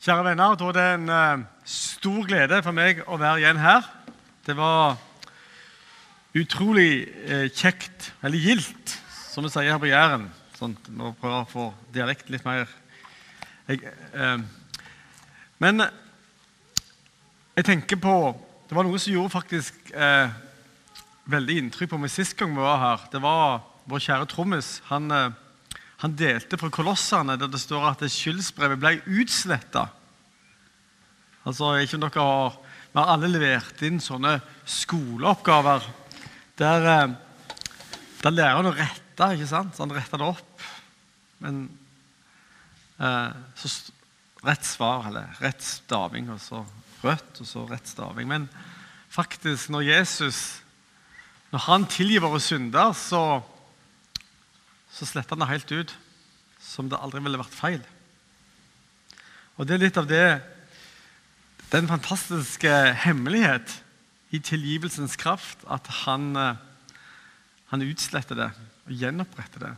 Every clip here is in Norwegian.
Kjære venner, da er det en eh, stor glede for meg å være igjen her. Det var utrolig eh, kjekt, eller gildt, som vi sier her på Jæren. Sånn, nå prøver jeg å få dialekten litt mer jeg, eh, Men jeg tenker på Det var noe som gjorde faktisk eh, veldig inntrykk på meg sist gang vi var her. Det var vår kjære trommis. Han eh, han delte fra Kolossene, der det står at skyldsbrevet ble utsletta. Altså, ikke om dere har, Vi har alle levert inn sånne skoleoppgaver der, der lærer han å rette. ikke sant? Så han retta det opp. Men eh, så rett svar, eller rett staving, og så rødt, og så rett staving. Men faktisk, når Jesus når han tilgir våre synder, så så sletter han det helt ut som det aldri ville vært feil. Og Det er litt av det, den fantastiske hemmelighet i tilgivelsens kraft at han, eh, han utsletter det og gjenoppretter det.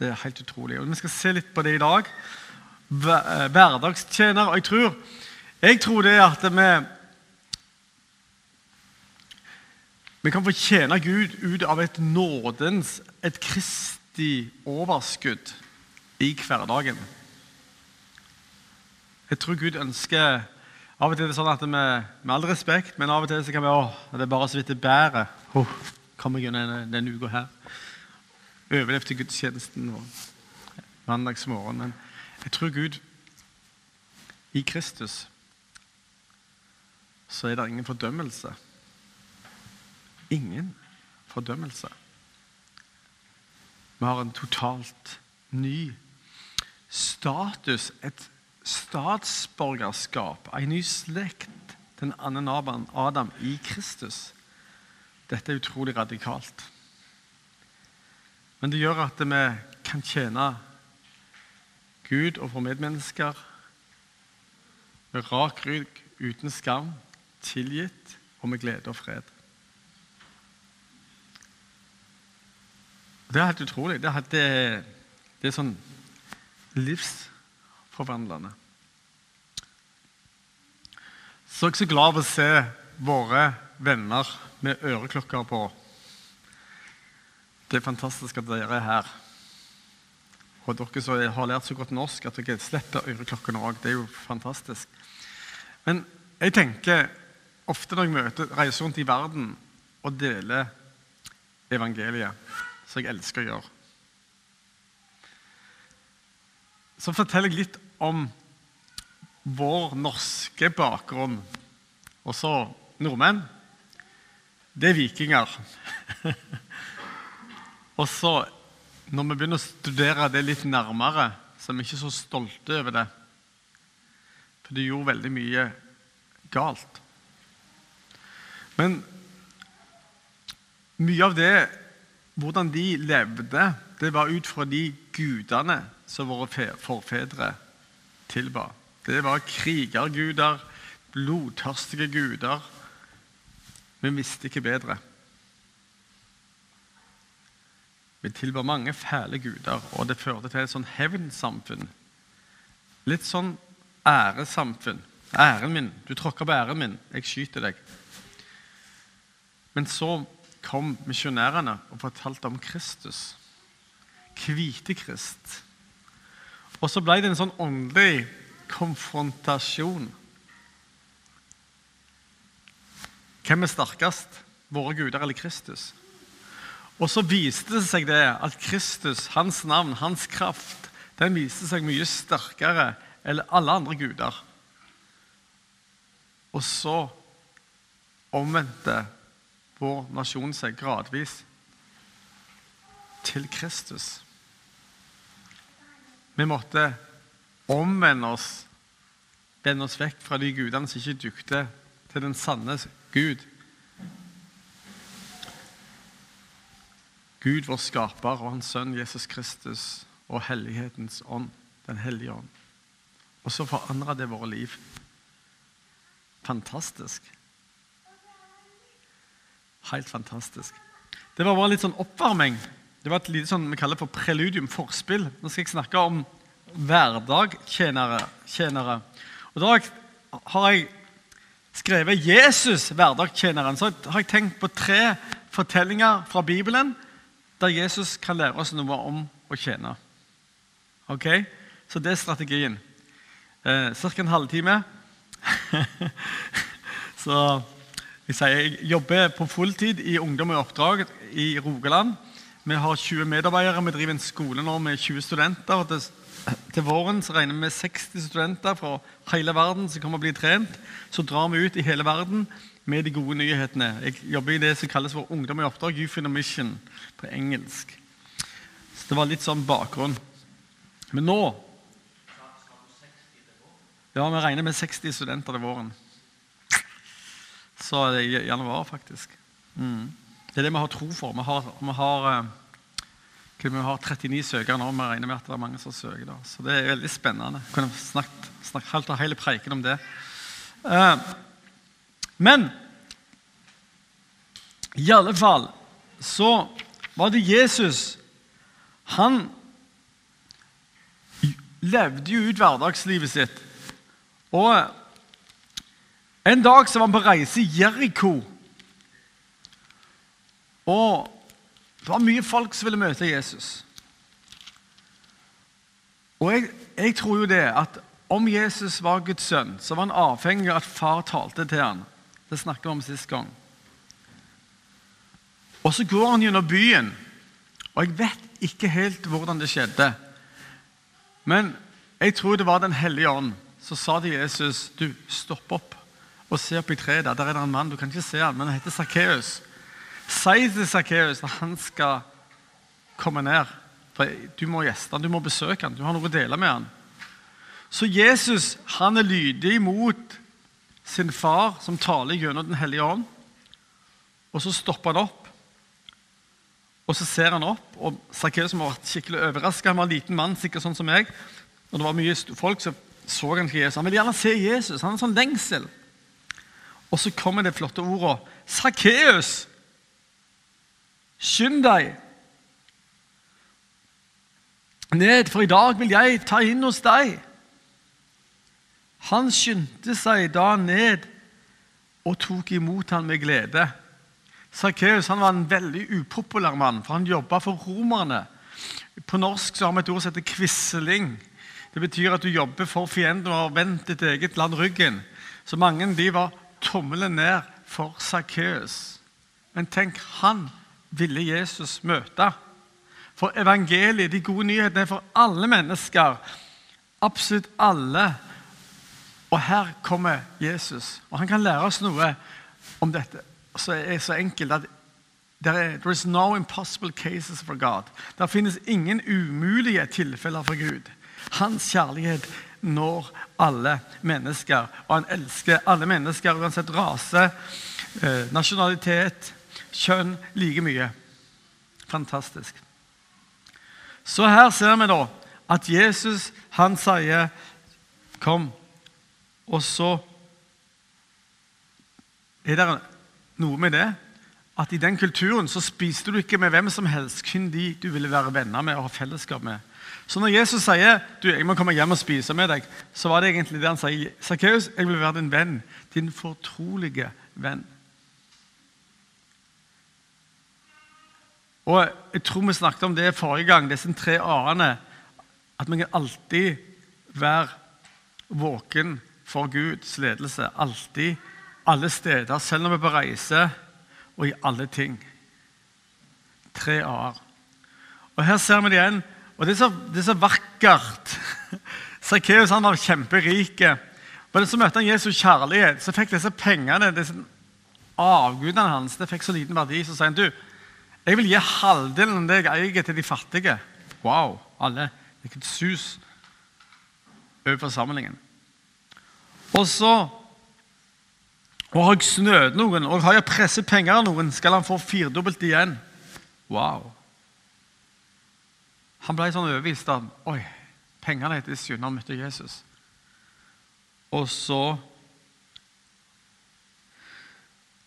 Det er helt utrolig. Og Vi skal se litt på det i dag. Eh, hverdagstjener. Og jeg tror, jeg tror det at vi vi kan få tjene Gud ut av et nådens, et krist kraftig overskudd i hverdagen. Jeg tror Gud ønsker Av og til er det sånn at vi, med all respekt, men av og til så kan vi å, det er bare så vidt det bærer. Oh, kom jeg gjennom denne uka her. Overlevde gudstjenesten og mandagsmorgen. Men jeg tror Gud I Kristus så er det ingen fordømmelse. Ingen fordømmelse. Vi har en totalt ny status, et statsborgerskap, en ny slekt, den andre naboen Adam i Kristus. Dette er utrolig radikalt. Men det gjør at vi kan tjene Gud og våre medmennesker med rak rygg, uten skam, tilgitt og med glede og fred. Det er helt utrolig. Det er, det, det er sånn livsforvandlende. Så jeg er så glad for å se våre venner med øreklokker på. Det er fantastisk at dere er her. Og dere som har lært så godt norsk at dere slipper øreklokkene òg. Det er jo fantastisk. Men jeg tenker ofte når jeg møter, reiser rundt i verden og deler evangeliet som jeg elsker å gjøre. Så forteller jeg litt om vår norske bakgrunn. Også nordmenn. Det er vikinger. Og så, når vi begynner å studere det litt nærmere, så er vi ikke så stolte over det. For de gjorde veldig mye galt. Men mye av det hvordan de levde, det var ut fra de gudene som våre forfedre tilba. Det var krigerguder, blodtørstige guder. Vi visste ikke bedre. Vi tilba mange fæle guder, og det førte til et sånn hevnsamfunn. Litt sånn æresamfunn. Æren min. Du tråkker på æren min. Jeg skyter deg. Men så kom misjonærene og fortalte om Kristus. Hvitekrist. Og så ble det en sånn åndelig konfrontasjon. Hvem er sterkest? Våre guder eller Kristus? Og så viste det seg det at Kristus, hans navn, hans kraft, den viste seg mye sterkere enn alle andre guder. Og så omvendte vår nasjon seg gradvis til Kristus. Vi måtte omvende oss, vende oss vekk fra de gudene som ikke dukte til den sanne Gud. Gud, vår skaper, og Hans Sønn Jesus Kristus og Hellighetens ånd, Den hellige ånd. Og så forandra det våre liv. Fantastisk. Helt fantastisk. Det var bare litt sånn oppvarming. Det var et lite sånn vi kaller for preludium, forspill. Nå skal jeg snakke om hverdagstjenere. tjenere. Og Da har jeg skrevet 'Jesus, hverdagstjeneren'. Så har jeg tenkt på tre fortellinger fra Bibelen der Jesus kan lære oss noe om å tjene. Ok? Så det er strategien. Eh, Ca. en halvtime. så jeg, sier, jeg jobber på fulltid i Ungdom i oppdrag i Rogaland. Vi har 20 medarbeidere. Vi driver en skole nå med 20 studenter. Til, til våren så regner vi med 60 studenter fra hele verden som kommer å bli trent. Så drar vi ut i hele verden med de gode nyhetene. Jeg jobber i det som kalles for Ungdom i oppdrag, Youth in a Mission, på engelsk. Så det var litt sånn bakgrunn. Men nå Ja, vi regner med 60 studenter til våren. Så det er i januar, faktisk. Mm. Det er det vi har tro for. Vi har, vi har, eh, vi har 39 søkere nå. Vi regner med at det er mange som søker. Da. Så det er veldig spennende. Vi kunne snakket, snakket helt hele preiken om det. Uh, men i alle fall så var det Jesus Han levde jo ut hverdagslivet sitt. Og en dag så var han på reise i Jeriko. Og det var mye folk som ville møte Jesus. Og jeg, jeg tror jo det at om Jesus var Guds sønn, så var han avhengig av at far talte til ham. Det snakket vi om sist gang. Og så går han gjennom byen, og jeg vet ikke helt hvordan det skjedde. Men jeg tror det var Den hellige ånd som sa til Jesus du, stopp opp og se opp i treet. Der er det en mann. Du kan ikke se han, men han heter Sakkeus. Si til Sakkeus at han skal komme ned. For Du må gjeste han, du må besøke han, du har noe å dele med han. Så Jesus han er lydig mot sin far, som taler gjennom Den hellige ånd. Og så stopper han opp, og så ser han opp. og Sakkeus har vært skikkelig overraska. Han var en liten mann, sikkert sånn som meg. Når det var mye folk så så han ikke Jesus. Han ville gjerne se Jesus. Han har en sånn lengsel. Og så kommer det flotte ordet. Sakkeus! Skynd deg! Ned, for i dag vil jeg ta inn hos deg. Han skyndte seg da ned og tok imot ham med glede. Sakkeus var en veldig upopulær mann, for han jobba for romerne. På norsk så har vi et ord som heter quisling. Det betyr at du jobber for fienden og har vendt ditt eget land ryggen. Så mange de var tommelen ned for Sakkeus. Men tenk, han ville Jesus møte. For evangeliet, de gode nyhetene, er for alle mennesker. Absolutt alle og her kommer Jesus, og han kan lære oss noe om dette som er så enkelt at there is no impossible cases for God. Det finnes ingen umulige tilfeller for Gud. Hans kjærlighet når alle mennesker, og han elsker alle mennesker uansett rase, eh, nasjonalitet, kjønn like mye. Fantastisk. Så her ser vi da at Jesus han sier 'Kom'. Og så er det noe med det at i den kulturen så spiste du ikke med hvem som helst, kun de du ville være venner med og ha fellesskap med. Så når Jesus sier du, jeg må komme hjem og spise med deg, så var det egentlig det han sier. Sakkeus, jeg vil være din venn, din fortrolige venn. Og Jeg tror vi snakket om det forrige gang, disse tre a-ene. At vi kan alltid være våken for Guds ledelse. Alltid, alle steder, selv når vi er på reise, og i alle ting. Tre a-er. Og Her ser vi det igjen. Og det er så, det er så vakkert. Sakkeus var kjemperik. Men så møtte han Jesus kjærlighet. Så fikk disse pengene, disse avgudene hans, det fikk så liten verdi. Så sier han du, jeg vil gi halvdelen av det jeg eier, til de fattige. Wow! alle, Det gikk et sus over forsamlingen. Og så og har jeg snødd noen, og har jeg presset penger av noen, skal han få firdobbelt igjen. Wow. Han ble sånn overbevist av Oi, pengene hennes synd han møtte Jesus. Og så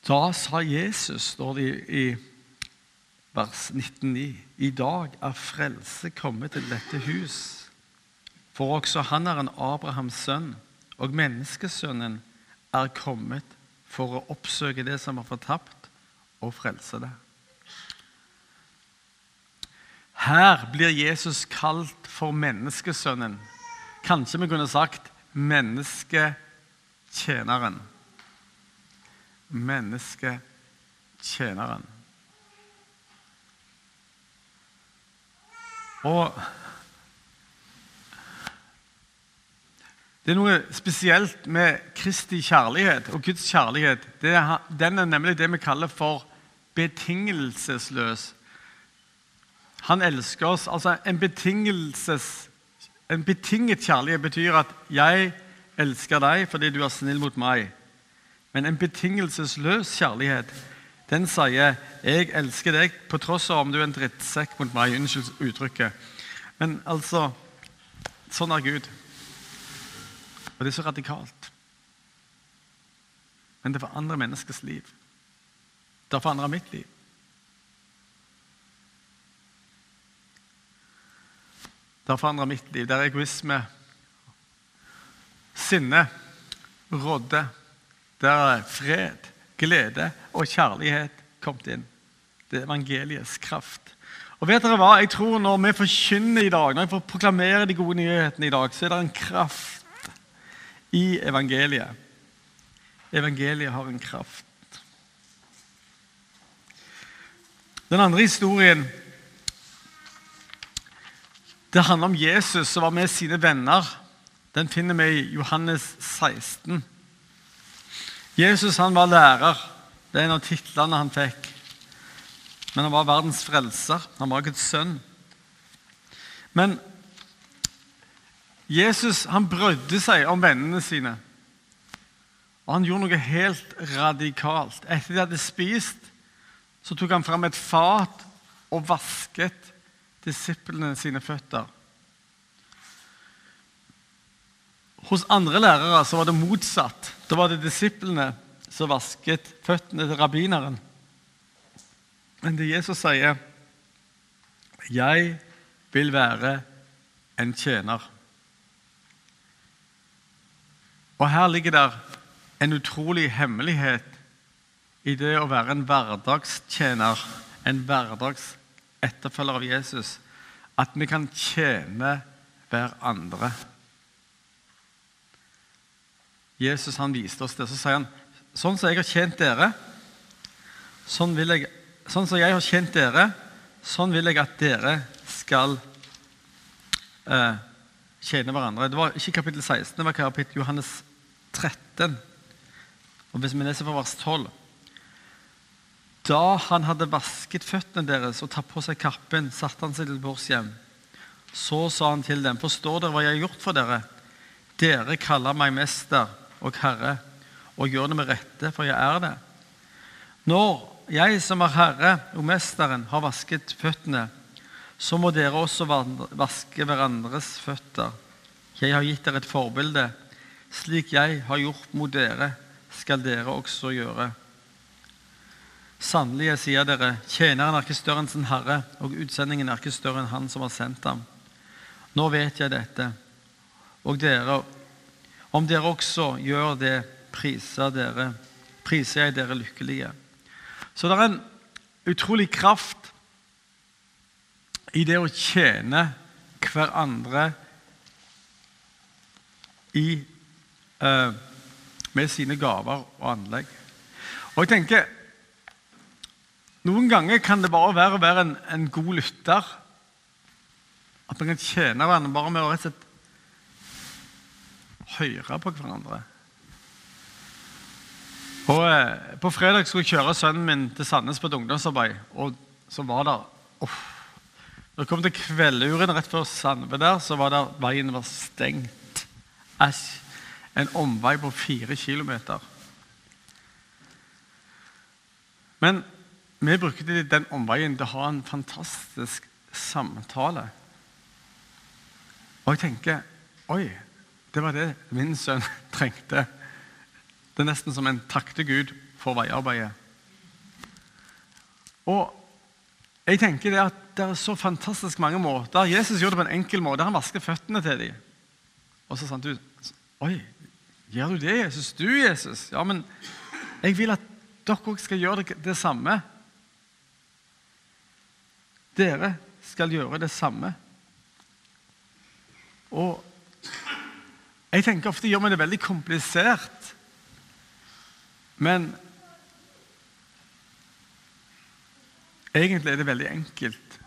Da sa Jesus, står det i, i vers 19,9, i dag er frelse kommet til dette hus. For også han er en Abrahams sønn, og menneskesønnen er kommet for å oppsøke det som er fortapt, og frelse det. Her blir Jesus kalt for menneskesønnen. Kanskje vi kunne sagt mennesketjeneren. Mennesketjeneren. Og Det er noe spesielt med Kristi kjærlighet og Guds kjærlighet. Er, den er nemlig det vi kaller for betingelsesløs. Han elsker oss. altså En, en betinget kjærlighet betyr at 'jeg elsker deg fordi du er snill mot meg'. Men en betingelsesløs kjærlighet den sier 'jeg elsker deg på tross av om du er en drittsekk mot meg'. Unnskyld uttrykket. Men altså Sånn er Gud. Og det er så radikalt. Men det forandrer menneskers liv. Det forandrer mitt liv. Det forandrer mitt liv. Der egoisme, sinne rådde. Der fred, glede og kjærlighet kommet inn. Det er evangeliets kraft. Og vet dere hva? Jeg tror Når vi forkynner i dag, når vi får proklamere de gode nyhetene i dag, så er det en kraft i evangeliet. Evangeliet har en kraft. Den andre historien det handler om Jesus som var med sine venner. Den finner vi i Johannes 16. Jesus han var lærer. Det er en av titlene han fikk. Men han var verdens frelser. Han var Guds sønn. Men Jesus han brødde seg om vennene sine. Og han gjorde noe helt radikalt. Etter de hadde spist, så tok han fram et fat og vasket disiplene sine føtter. Hos andre lærere så var det motsatt. Da var det disiplene som vasket føttene til rabbineren. Men det Jesus sier 'Jeg vil være en tjener'. Og her ligger der en utrolig hemmelighet i det å være en hverdagstjener, en hverdagsetterfølger av Jesus. At vi kan tjene hverandre. Jesus han viste oss det. Så sier han sånn som jeg har tjent dere, sånn, jeg, sånn som jeg har tjent dere, sånn vil jeg at dere skal eh, tjene hverandre. Det var ikke kapittel 16, det var kapittel Johannes 13. Og Hvis vi leser fra vers 12 Da han hadde vasket føttene deres og tatt på seg kappen, satte han seg til bords hjem. Så sa han til dem, forstår dere hva jeg har gjort for dere? Dere kaller meg mester og herre, og gjør det med rette, for jeg er det. Når jeg som er herre og mesteren har vasket føttene, så må dere også vaske hverandres føtter. Jeg har gitt dere et forbilde. Slik jeg har gjort mot dere, skal dere også gjøre. Sannelig, jeg sier dere, tjeneren er ikke større enn sin herre, og utsendingen er ikke større enn han som har sendt ham. Nå vet jeg dette, og dere, om dere også gjør det, priser, dere, priser jeg dere lykkelige. Så det er en utrolig kraft i det å tjene hverandre i, med sine gaver og anlegg. Og jeg tenker, Noen ganger kan det bare være å være en, en god lytter. At man kan tjene hverandre bare med å rett og slett høre på hverandre. Og, eh, på fredag skulle jeg kjøre sønnen min til Sandnes på et ungdomsarbeid. Og så var det oh, jeg kom til kvelduren rett før Sandve der, så var det veien var stengt. Æsj. En omvei på fire kilometer. Men vi brukte den omveien til å ha en fantastisk samtale. Og jeg tenker Oi, det var det min sønn trengte. Det er nesten som en takk til Gud for veiarbeidet. Og jeg tenker det at det er så fantastisk mange måter. Jesus gjorde det på en enkel måte. Han vasket føttene til dem. Og så sa han du Oi, gjør du det, Jesus? Du, Jesus? Ja, men jeg vil at dere òg skal gjøre det, samme. Dere skal gjøre det samme. Og jeg tenker ofte gjør vi det veldig komplisert. Men egentlig er det veldig enkelt.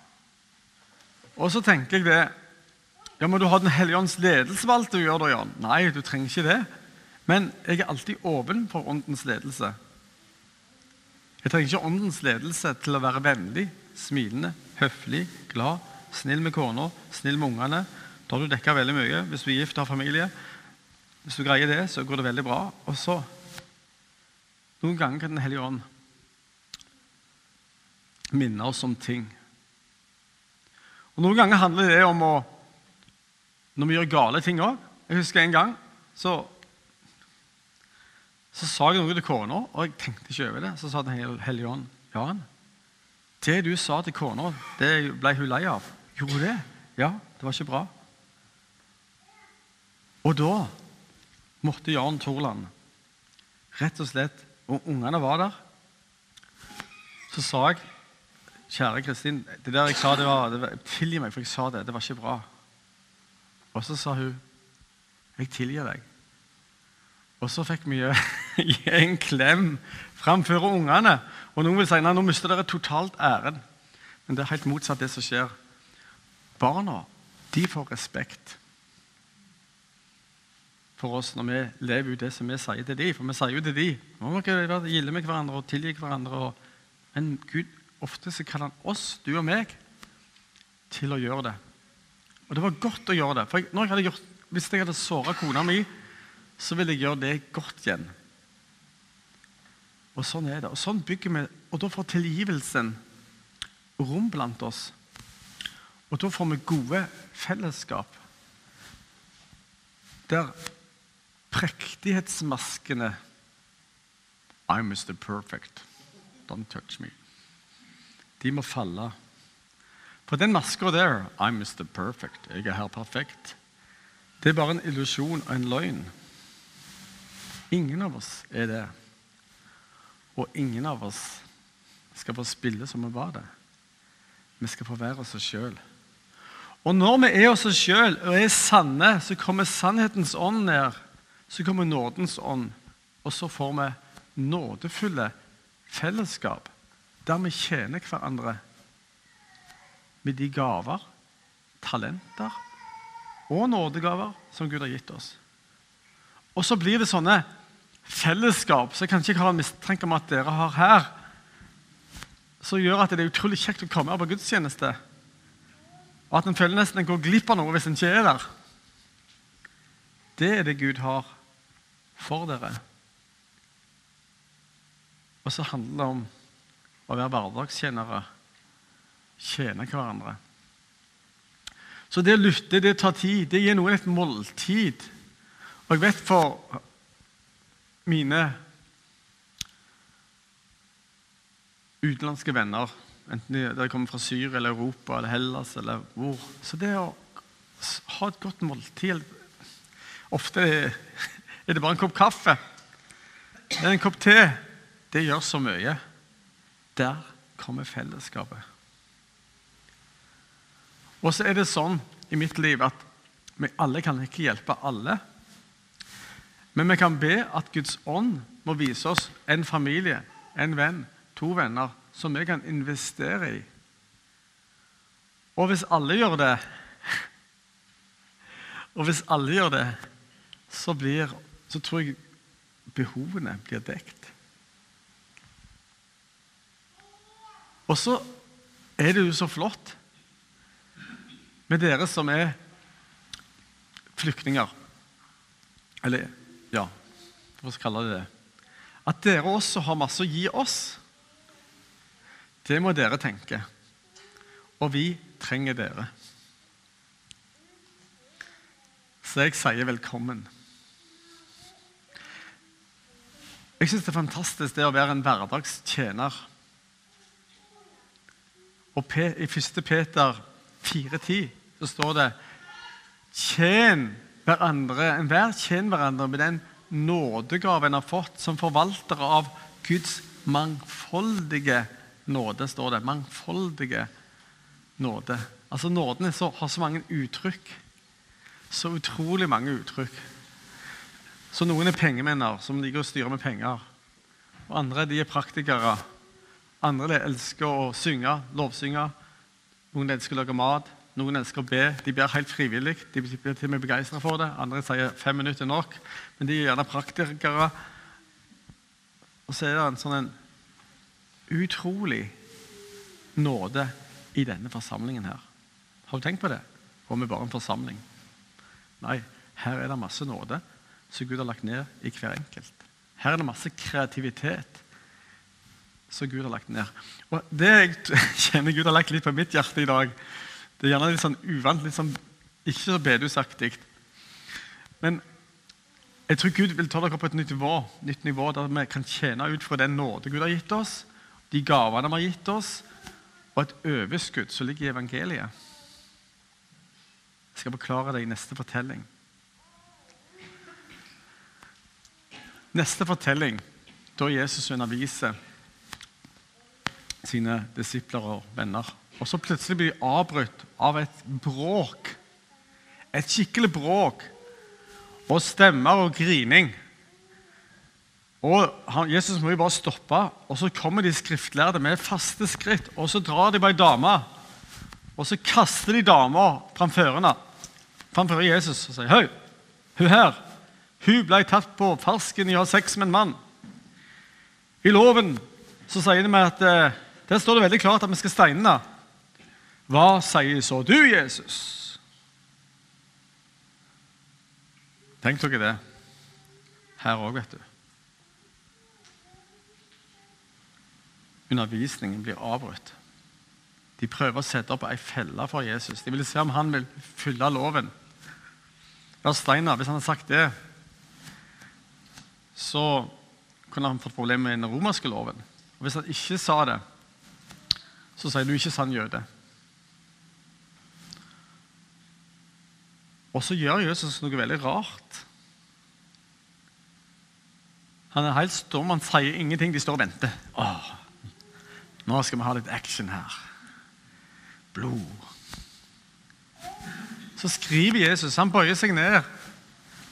Og så tenker jeg det ja, men du har Den hellige ånds ledelse valgt å gjøre det, Jan? Nei, du trenger ikke det. Men jeg er alltid åpen for åndens ledelse. Jeg trenger ikke åndens ledelse til å være vennlig, smilende, høflig, glad, snill med kona, snill med ungene. Da har du dekka veldig mye hvis du er gift og har familie. Hvis du greier det, så går det veldig bra. Og så Noen ganger kan Den hellige ånd minne oss om ting. Og Noen ganger handler det om å Når vi gjør gale ting òg. Jeg husker en gang så, så sa jeg noe til kona, og jeg tenkte ikke over det. Så sa Den hellige ånd Jaren, det du sa til kona, det ble hun lei av. Gjorde det? Ja, det var ikke bra. Og da måtte Jan Torland rett og slett Og ungene var der. Så sa jeg Kjære Kristin, det der jeg sa, det var, det var, tilgi meg, for jeg sa det. Det var ikke bra. Og så sa hun, 'Jeg tilgir deg'. Og så fikk vi gi en klem framfor ungene. Og Noen vil si at nå mister dere totalt æren. Men det er helt motsatt det som skjer. Barna de får respekt for oss når vi lever ut det som vi sier til dem. For vi sier jo til dem må dere gilde med hverandre og tilgi hverandre. Men Gud Ofte så kaller han oss, du og meg, til å gjøre det. Og det var godt å gjøre det. For jeg, jeg gjort, Hvis jeg hadde såra kona mi, så ville jeg gjøre det godt igjen. Og sånn er det. Og sånn bygger vi, og da får tilgivelsen rom blant oss. Og da får vi gode fellesskap. Der prektighetsmaskene I'm Mr. Perfect. Don't touch me de må falle. For den maska der I'm Mr. Perfect. Jeg er her perfekt. Det er bare en illusjon og en løgn. Ingen av oss er det. Og ingen av oss skal få spille som vi var det. Vi skal få være oss sjøl. Og når vi er oss sjøl og er sanne, så kommer sannhetens ånd ned. Så kommer nådens ånd, og så får vi nådefulle fellesskap der vi tjener hverandre med de gaver, talenter og nådegaver som Gud har gitt oss. Og så blir det sånne fellesskap så jeg kan ikke ha en mistanke om at dere har her, som gjør at det er utrolig kjekt å komme her på gudstjeneste. Og at en føler nesten en går glipp av noe hvis en ikke er der. Det er det Gud har for dere. Og så handler det om å være hverdagstjenere. Tjene hverandre. Så det å lytte, det tar tid. Det gir noen et måltid. Og jeg vet for mine utenlandske venner, enten de kommer fra Syria eller Europa eller Hellas eller hvor Så det å ha et godt måltid Ofte er det bare en kopp kaffe. En kopp te. Det gjør så mye. Der kommer fellesskapet. Og så er det sånn i mitt liv at vi alle kan ikke hjelpe alle. Men vi kan be at Guds ånd må vise oss en familie, en venn, to venner som vi kan investere i. Og hvis alle gjør det Og hvis alle gjør det, så, blir, så tror jeg behovene blir dekt. Og så er det jo så flott med dere som er flyktninger. Eller for å kalle det det. At dere også har masse å gi oss. Det må dere tenke. Og vi trenger dere. Så jeg sier velkommen. Jeg syns det er fantastisk det å være en hverdagstjener. Og I 1. Peter 4,10 så står det Tjen hverandre, enhver tjen hverandre med den nådegave en har fått som forvaltere av Guds mangfoldige nåde, står det. Mangfoldige nåde. Altså Nåden så, har så mange uttrykk. Så utrolig mange uttrykk. Så noen er pengemenner som liker å styre med penger. Og andre de er praktikere. Andre elsker å synge, lovsynge. Noen elsker å lage mat. Noen elsker å be. De ber helt frivillig. De blir til og med begeistra for det. Andre sier fem minutter er nok. Men de er gjerne praktikere. Og så er det en sånn en utrolig nåde i denne forsamlingen her. Har du tenkt på det? Og vi bare en forsamling. Nei, her er det masse nåde som Gud har lagt ned i hver enkelt. Her er det masse kreativitet som Gud har lagt ned. Og Det jeg kjenner Gud har lagt litt på mitt hjerte i dag, det er gjerne litt sånn uvant, litt sånn, ikke så bedehusaktig. Men jeg tror Gud vil ta dere på et nytt nivå, nytt nivå der vi kan tjene ut fra den nåde Gud har gitt oss, de gavene vi har gitt oss, og et overskudd som ligger i evangeliet. Jeg skal forklare det i neste fortelling. Neste fortelling, da Jesus underviser sine disipler og venner. Og så plutselig blir de avbrutt av et bråk. Et skikkelig bråk. Og stemmer og grining. Og Jesus må jo bare stoppe, og så kommer de skriftlærde med faste skritt. Og så drar de på ei dame, og så kaster de dama framfor framfor Jesus og sier Høy, hun her hun ble tatt på farsken i å ha sex med en mann. I loven så sier de meg at eh, der står det veldig klart at vi skal steine henne. Hva sier så du, Jesus? Tenk dere det. Her òg, vet du. Undervisningen blir avbrutt. De prøver å sette opp ei felle for Jesus. De vil se om han vil fylle loven. Ja, Steinar, hvis han hadde sagt det, så kunne han fått problemer med den romerske loven. Og Hvis han ikke sa det, så sier du ikke sann jøde. Og så gjør Jesus noe veldig rart. Han er helt stum, han sier ingenting. De står og venter. Åh, nå skal vi ha litt action her. Blod. Så skriver Jesus. Han bøyer seg ned,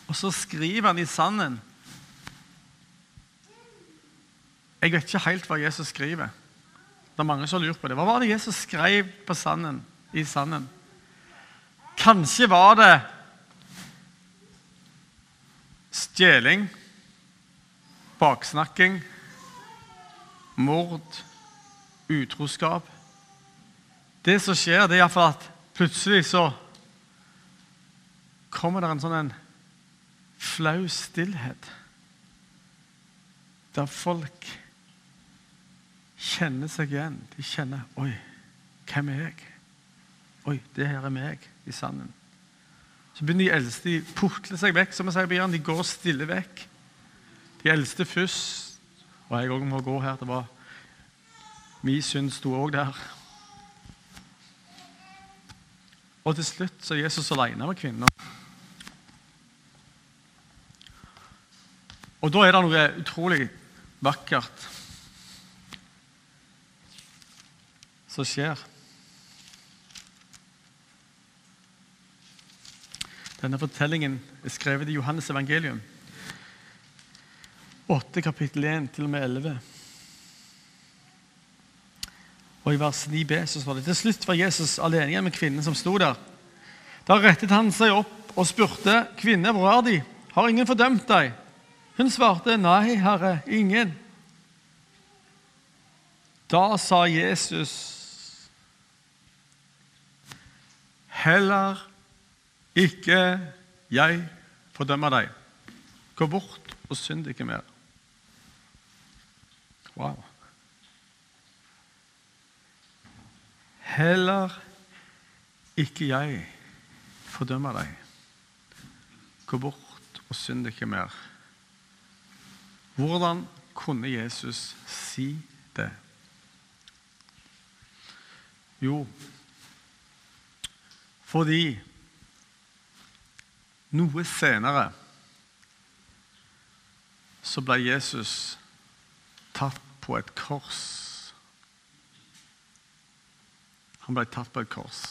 og så skriver han i sanden. Jeg vet ikke helt hva Jesus skriver. Det er mange som lurt på det. Hva var det Jesus skrev på sanden, i sanden? Kanskje var det stjeling, baksnakking, mord, utroskap. Det som skjer, det er iallfall at plutselig så kommer det en sånn en flau stillhet. Der folk kjenner seg igjen. De kjenner Oi, hvem er jeg? Oi, det her er meg i sanden. Så begynner de eldste de putler seg vekk. som jeg sier, Bjørn, De går stille vekk. De eldste først. Og jeg òg må gå her. Det var Min synd sto òg der. Og til slutt så er Jesus alene med kvinna. Og da er det noe utrolig vakkert som skjer. Denne fortellingen er skrevet i Johannes evangelium. 8 kapittel 1 til og med 11. Og I vers 9b så står det til slutt var Jesus alene igjen med kvinnen som sto der. Da rettet han seg opp og spurte, 'Kvinne, hvor er De? Har ingen fordømt deg?' Hun svarte, 'Nei, Herre, ingen.' Da sa Jesus, 'Heller ikke jeg fordømmer deg. Gå bort og synd ikke mer.' Wow. Heller ikke jeg fordømmer deg. Gå bort og synd ikke mer. Hvordan kunne Jesus si det? Jo, fordi noe senere så ble Jesus tatt på et kors. Han ble tatt på et kors.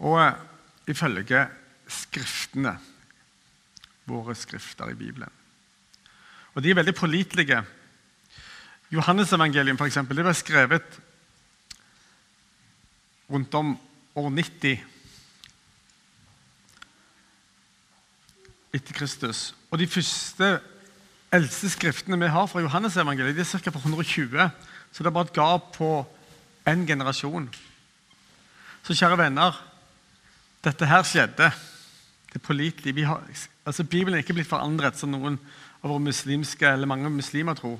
Og eh, ifølge Skriftene, våre skrifter i Bibelen Og de er veldig pålitelige. Johannesevangeliet ble skrevet rundt om år 90 etter Kristus. Og de første eldste skriftene vi har fra Johannesevangeliet, de er ca. på 120. Så det er bare et gap på én generasjon. Så kjære venner, dette her skjedde. Det er pålitelig. Altså, Bibelen er ikke blitt forandret, som noen av våre muslimske, eller mange muslimer tror.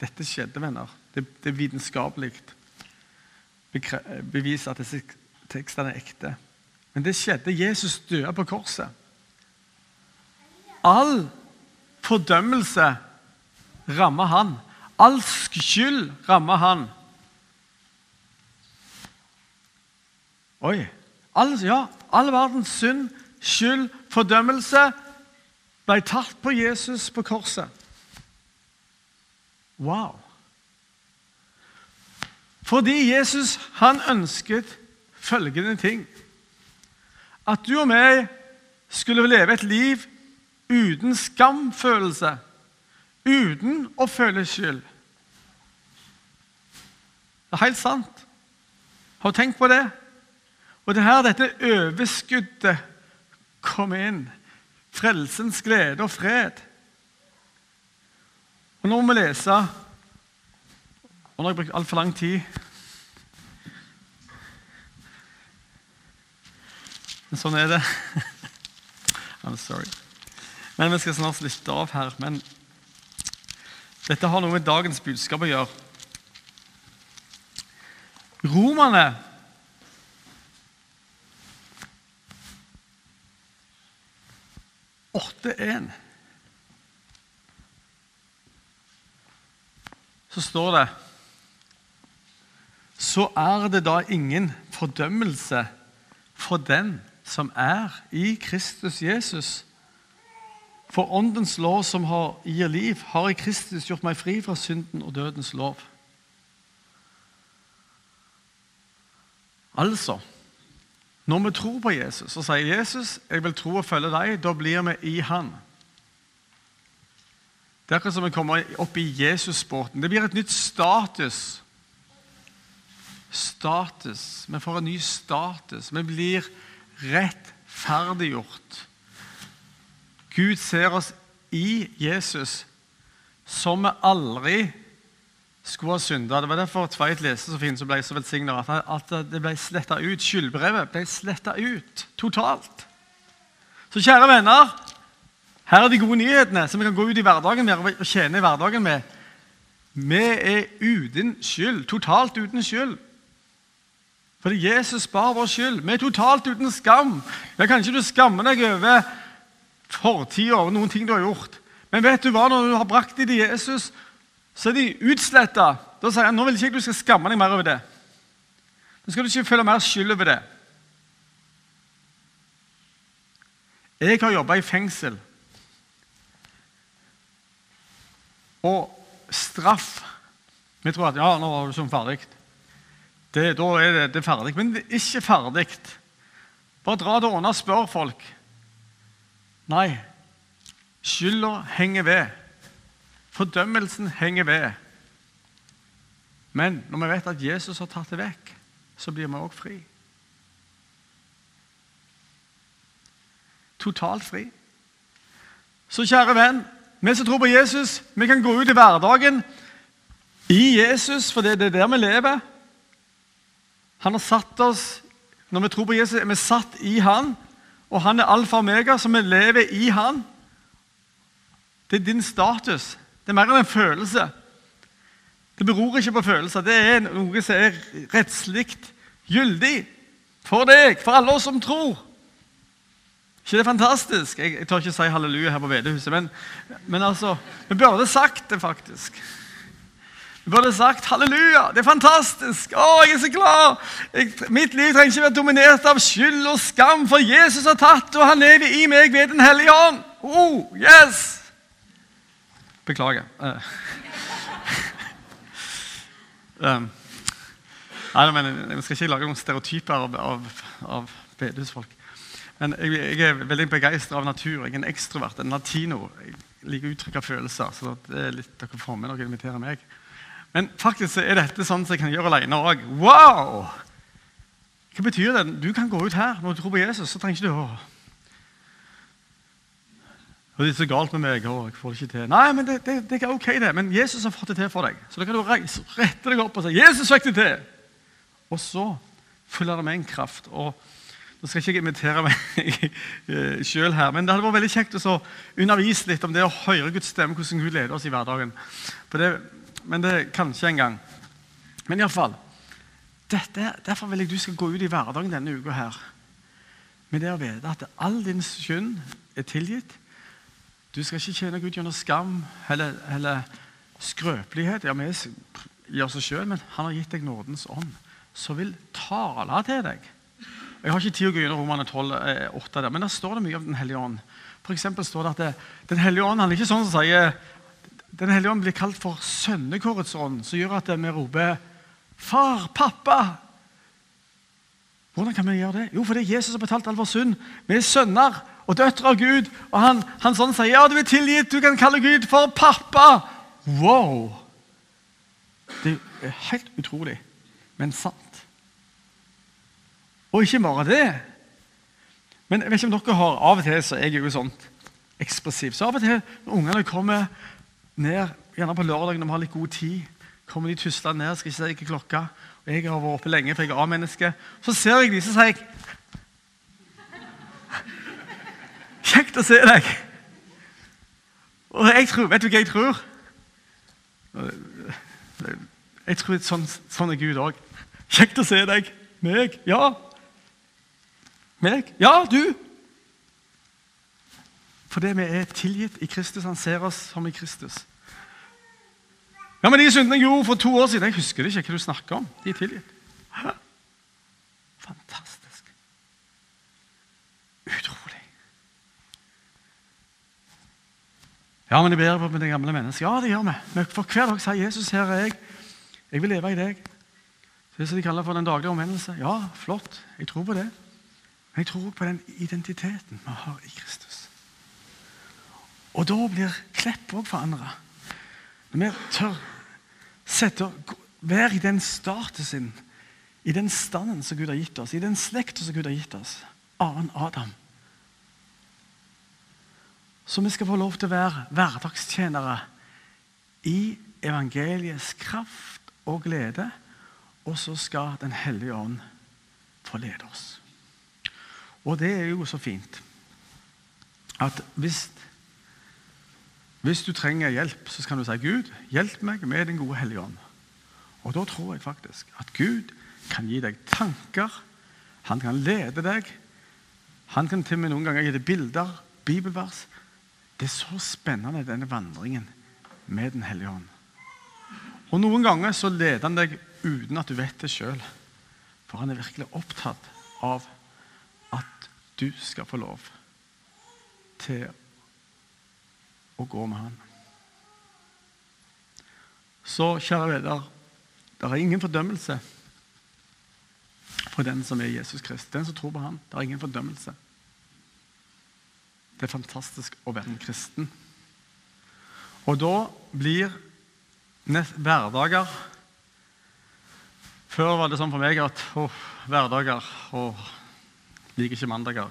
Dette skjedde, venner. Det, det er vitenskapelig bevis at disse tekstene er ekte. Men det skjedde. Jesus døde på korset. All fordømmelse rammer han. All skyld rammer han. Oi. All, ja, all verdens synd, skyld, fordømmelse ble tatt på Jesus på korset. Wow. Fordi Jesus han ønsket følgende ting. At du og meg skulle leve et liv uten skamfølelse, uten å føle skyld. Det er helt sant. Har du tenkt på det? Og det er her dette overskuddet kommer inn. Frelsens glede og fred. Og Nå må vi lese Og nå har jeg brukt altfor lang tid. Men sånn er det. I'm sorry. Men Vi skal snart slutte av her. Men dette har noe med dagens budskap å gjøre. Romerne åtte Så står det Så er det da ingen fordømmelse for den som er i Kristus Jesus. For Åndens lov som har, gir liv, har i Kristus gjort meg fri fra synden og dødens lov. Altså Når vi tror på Jesus og sier 'Jesus, jeg vil tro og følge deg', da blir vi i Han. Det er akkurat som vi kommer opp i Jesusbåten. Det blir et nytt status. Status. Vi får en ny status. Vi blir rettferdiggjort. Gud ser oss i Jesus som vi aldri skulle ha synda. Det var derfor Tveit leste så fint, som ble så velsigna, at det ble sletta ut. Skyldbrevet ble sletta ut totalt. Så kjære venner, her er de gode nyhetene som vi kan gå ut i hverdagen med og tjene i hverdagen med. Vi er uten skyld, totalt uten skyld. Fordi Jesus bar vår skyld. Vi er totalt uten skam. Ja, Kanskje du skammer deg over fortida og noen ting du har gjort. Men vet du hva, når du har brakt dem til Jesus, så er de utsletta. Da sier han nå vil ikke du skal skamme deg mer over det. Nå skal du ikke føle mer skyld over det. Jeg har jobba i fengsel. Og straff Vi tror at ja, nå var du sånn ferdig det, da er det, det er ferdig. Men det er ikke ferdig. Bare dra det unna og spør folk. Nei. Skylda henger ved. Fordømmelsen henger ved. Men når vi vet at Jesus har tatt det vekk, så blir vi òg fri. Totalt fri. Så kjære venn, vi som tror på Jesus, vi kan gå ut i hverdagen i Jesus, for det er der vi lever. Han har satt oss Når vi tror på Jesus, er vi satt i Han. Og han er alfa og omega, så vi lever i Han. Det er din status. Det er mer enn en følelse. Det beror ikke på følelser. Det er noe som er rettslig gyldig for deg, for alle oss som tror. ikke det fantastisk? Jeg, jeg tør ikke si halleluja her på Vedehuset, men, men altså, vi burde sagt det, faktisk. Du burde sagt halleluja, det er fantastisk. Å, jeg er så glad. Jeg, mitt liv trenger ikke være dominert av skyld og skam, for Jesus har tatt, og han lever i meg ved Den hellige ånd. Oh, yes! Beklager. Uh. um. Nei, men Jeg skal ikke lage noen stereotyper av, av, av bedehusfolk. Men jeg, jeg, er veldig begeistra av natur. Jeg er en ekstrovert, en latino. Jeg liker å uttrykke følelser. så det er litt dere får med når dere inviterer meg. Men faktisk er dette sånn som jeg kan gjøre alene òg. Wow! Hva betyr det? Du kan gå ut her når du tror på Jesus. så trenger ikke du å... Og det er så galt med meg. og jeg får det ikke til. Nei, men det, det, det, er ok, det. Men Jesus har fått det til for deg. Så da kan du reise, rette deg opp og si 'Jesus fikk det til'. Og så følger det med en kraft. og nå skal jeg ikke invitere meg eh, sjøl her, men det hadde vært veldig kjekt å undervise litt om det å høre Guds stemme, hvordan Gud leder oss i hverdagen. For Det, men det kanskje en gang. Men iallfall Derfor vil jeg du skal gå ut i hverdagen denne uka her med det å vite at all din synd er tilgitt. Du skal ikke tjene Gud gjennom skam eller, eller skrøpelighet. Ja, vi gjør oss sjøl, men han har gitt deg nådens ånd, som vil tale til deg. Jeg har ikke tid å gå gjennom Romane 12, 8 der, men der står det mye om Den hellige ånd. For står det at Den hellige ånd han er ikke sånn som sier Den hellige ånd blir kalt for sønnekårets ånd, som gjør at vi roper 'Far! Pappa!' Hvordan kan vi gjøre det? Jo, fordi Jesus har betalt all vår synd. Vi er sønner og døtre av Gud. Og han, han sånn sier, 'Ja, du er tilgitt. Du kan kalle Gud for pappa.' Wow! Det er helt utrolig, men sant. Og ikke bare det. Men jeg vet ikke om dere har Av og til så er jeg jo sånn ekspressiv. Så av og til når ungene kommer ned, gjerne på lørdag når vi har litt god tid, kommer de tuslende ned, skal ikke si ikke klokka, og jeg har vært oppe lenge, for jeg er A-menneske, så ser jeg de, så sier jeg Kjekt å se deg! Og jeg tror, Vet du hva jeg tror? Jeg tror sånn, sånn er Gud òg. Kjekt å se deg. Meg. Ja, meg? Ja, du! Fordi vi er tilgitt i Kristus. Han ser oss som i Kristus. Ja, men De syndene jeg gjorde for to år siden Jeg husker det ikke hva du snakker om. De er tilgitt. Fantastisk. Utrolig. Ja, men jeg ber på det gamle mennesket. Ja, det gjør vi. Men for hver dag sier Jesus her er jeg. Jeg vil leve i deg. Det det de kaller for den daglige omvendelse. Ja, flott. Jeg tror på det. Men jeg tror også på den identiteten vi har i Kristus. Og da blir Klepp òg forandra. Når vi tør sette, være i den statusen, i den standen som Gud har gitt oss, i den slekta som Gud har gitt oss, annen Adam. Så vi skal få lov til å være hverdagstjenere i evangeliets kraft og glede. Og så skal Den hellige ånd forlede oss. Og det er jo så fint at hvis, hvis du trenger hjelp, så kan du si 'Gud, hjelp meg med Den gode hellige ånd'. Og da tror jeg faktisk at Gud kan gi deg tanker. Han kan lede deg. Han kan til og med noen ganger gi deg bilder, bibelvers. Det er så spennende, denne vandringen med Den hellige ånd. Og Noen ganger så leder han deg uten at du vet det sjøl. For han er virkelig opptatt av at du skal få lov til å gå med Han. Så, kjære leder, det er ingen fordømmelse for den som er Jesus Krist. Den som tror på Han. Det er ingen fordømmelse. Det er fantastisk å være en kristen. Og da blir hverdager Før var det sånn for meg at å, hverdager og liker ikke mandager.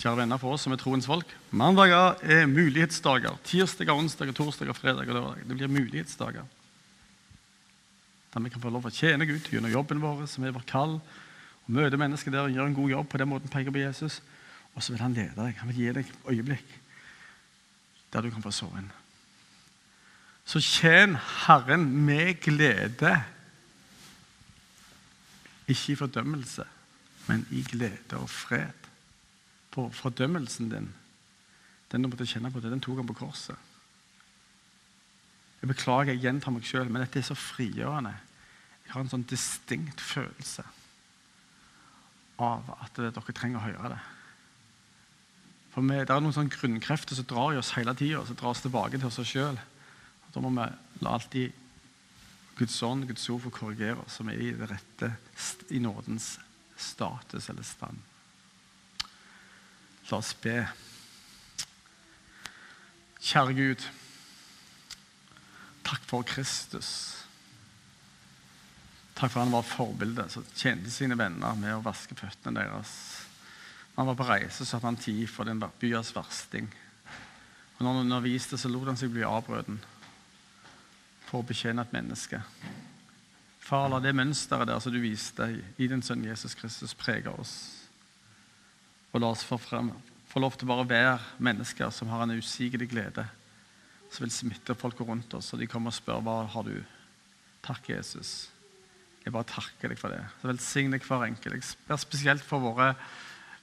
Kjære venner for oss som er troens folk. Mandager er mulighetsdager. Tirsdager, onsdager, torsdager, fredag og lørdag. Det blir mulighetsdager. Der vi kan få lov å tjene Gud gjennom jobben vår, som er vår kall. og Møte mennesker der og gjøre en god jobb på den måten peker på Jesus. Og så vil han lede deg. Han vil gi deg øyeblikk der du kan få sove inn. Så tjen Herren med glede, ikke i fordømmelse men i glede og fred. For fordømmelsen din, den du måtte kjenne på det, den tok han på korset. Jeg beklager, jeg gjentar meg sjøl, men dette er så frigjørende. Jeg har en sånn distinkt følelse av at dere trenger å høre det. For vi, Det er noen sånne grunnkrefter som drar i oss hele tida, som drar oss tilbake til oss sjøl. Da må vi la alltid Guds ånd, Guds ord, få korrigere oss, som er i det rette, i nådens status eller stand. La oss be. Kjære Gud, takk for Kristus. Takk for han var forbilde, som tjente sine venner med å vaske føttene deres. Han var på reise, hadde han tid for den byas versting. Og når han underviste, så lot han seg bli avbrøten for å betjene et menneske. Far, la det mønsteret der som du viste i din sønn Jesus Kristus, prege oss. Og la oss få, frem, få lov til bare å være mennesker som har en usigelig glede, som vil smitte folka rundt oss, og de kommer og spør hva har du Takk, Jesus. Jeg bare takker deg for det. Så Velsign deg hver enkelt. Jeg ber spesielt for våre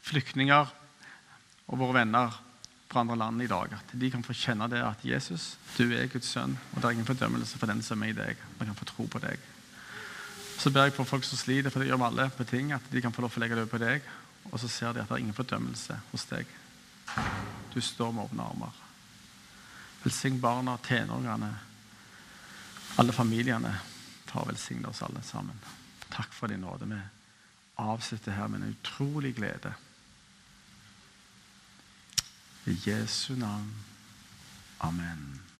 flyktninger og våre venner fra andre land i dag. At de kan få kjenne det at Jesus, du er Guds sønn, og det er ingen fordømmelse for den som er i deg. Man kan få tro på deg. Så ber jeg for folk som sliter, for det gjør vi alle på ting, at de kan få lov til å legge det over på deg. Og så ser de at det er ingen fordømmelse hos deg. Du står med åpne armer. Velsign barna, tenåringene, alle familiene. Far, velsigne oss alle sammen. Takk for din nåde. Vi avslutter her med en utrolig glede. I Jesu navn. Amen.